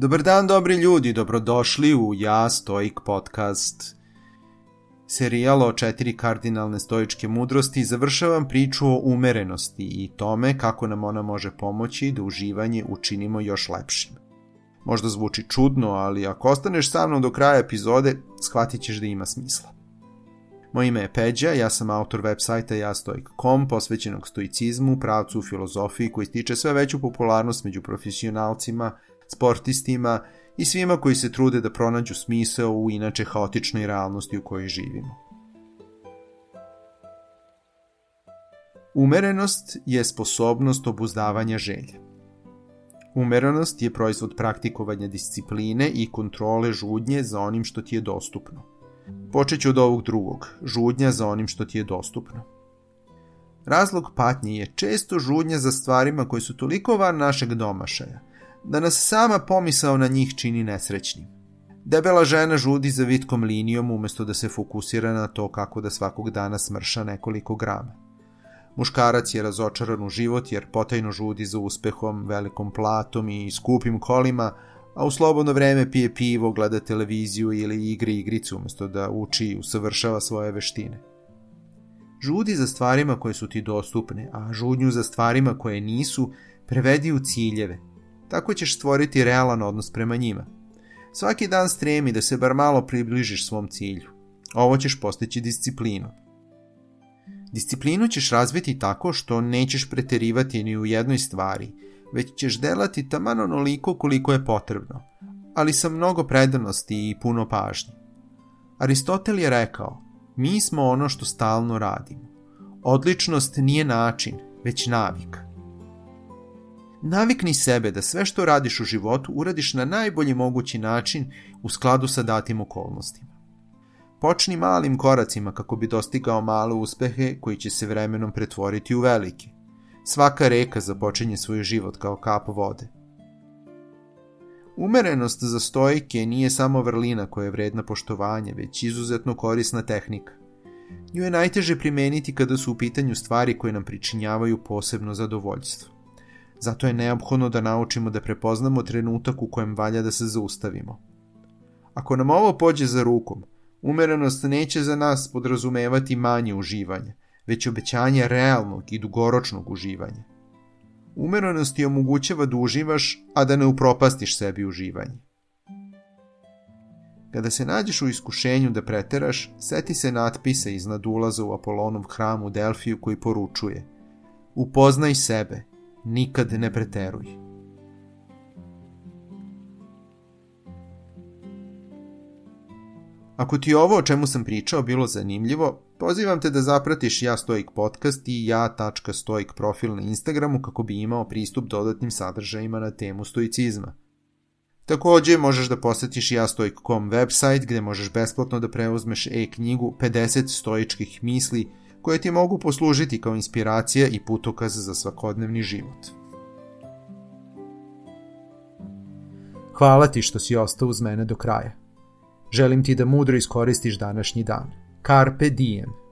Dobar dan, dobri ljudi, dobrodošli u Ja Stoik podcast. Serijal o četiri kardinalne stoičke mudrosti završavam priču o umerenosti i tome kako nam ona može pomoći da uživanje učinimo još lepšim. Možda zvuči čudno, ali ako ostaneš sa mnom do kraja epizode, shvatit ćeš da ima smisla. Moje ime je Peđa, ja sam autor web sajta jastoik.com posvećenog stoicizmu, pravcu u filozofiji koji stiče sve veću popularnost među profesionalcima, sportistima i svima koji se trude da pronađu smisao u inače haotičnoj realnosti u kojoj živimo. Umerenost je sposobnost obuzdavanja želja. Umerenost je proizvod praktikovanja discipline i kontrole žudnje za onim što ti je dostupno. Počet ću od ovog drugog, žudnja za onim što ti je dostupno. Razlog patnje je često žudnja za stvarima koji su toliko van našeg domašaja, da nas sama pomisao na njih čini nesrećnim. Debela žena žudi za vitkom linijom umesto da se fokusira na to kako da svakog dana smrša nekoliko grama. Muškarac je razočaran u život jer potajno žudi za uspehom, velikom platom i skupim kolima, a u slobodno vreme pije pivo, gleda televiziju ili igri igricu umesto da uči i usavršava svoje veštine. Žudi za stvarima koje su ti dostupne, a žudnju za stvarima koje nisu prevedi u ciljeve. Tako ćeš stvoriti realan odnos prema njima. Svaki dan stremi da se bar malo približiš svom cilju. Ovo ćeš postići disciplinom. Disciplinu ćeš razviti tako što nećeš preterivati ni u jednoj stvari, već ćeš delati taman onoliko koliko je potrebno, ali sa mnogo predanosti i puno pažnje. Aristotel je rekao, mi smo ono što stalno radimo. Odličnost nije način, već navik. Navikni sebe da sve što radiš u životu uradiš na najbolji mogući način u skladu sa datim okolnostima. Počni malim koracima kako bi dostigao male uspehe koji će se vremenom pretvoriti u velike. Svaka reka započinje svoj život kao kap vode. Umerenost za stojke nije samo vrlina koja je vredna poštovanja, već izuzetno korisna tehnika. Nju je najteže primeniti kada su u pitanju stvari koje nam pričinjavaju posebno zadovoljstvo. Zato je neophodno da naučimo da prepoznamo trenutak u kojem valja da se zaustavimo. Ako nam ovo pođe za rukom, Umerenost neće za nas podrazumevati manje uživanje, već obećanje realnog i dugoročnog uživanja. Umerenost ti omogućava da uživaš, a da ne upropastiš sebi uživanje. Kada se nađeš u iskušenju da preteraš, seti se natpisa iznad ulaza u Apolonov hram u Delfiju koji poručuje Upoznaj sebe, nikad ne preteruj. Ako ti ovo o čemu sam pričao bilo zanimljivo, pozivam te da zapratiš Ja Stoik podcast i ja.stoik profil na Instagramu kako bi imao pristup dodatnim sadržajima na temu stoicizma. Takođe možeš da posetiš jastoik.com website gde možeš besplatno da preuzmeš e-knjigu 50 stoičkih misli koje ti mogu poslužiti kao inspiracija i putokaz za svakodnevni život. Hvala ti što si ostao uz mene do kraja. Želim ti da mudro iskoristiš današnji dan. Carpe diem.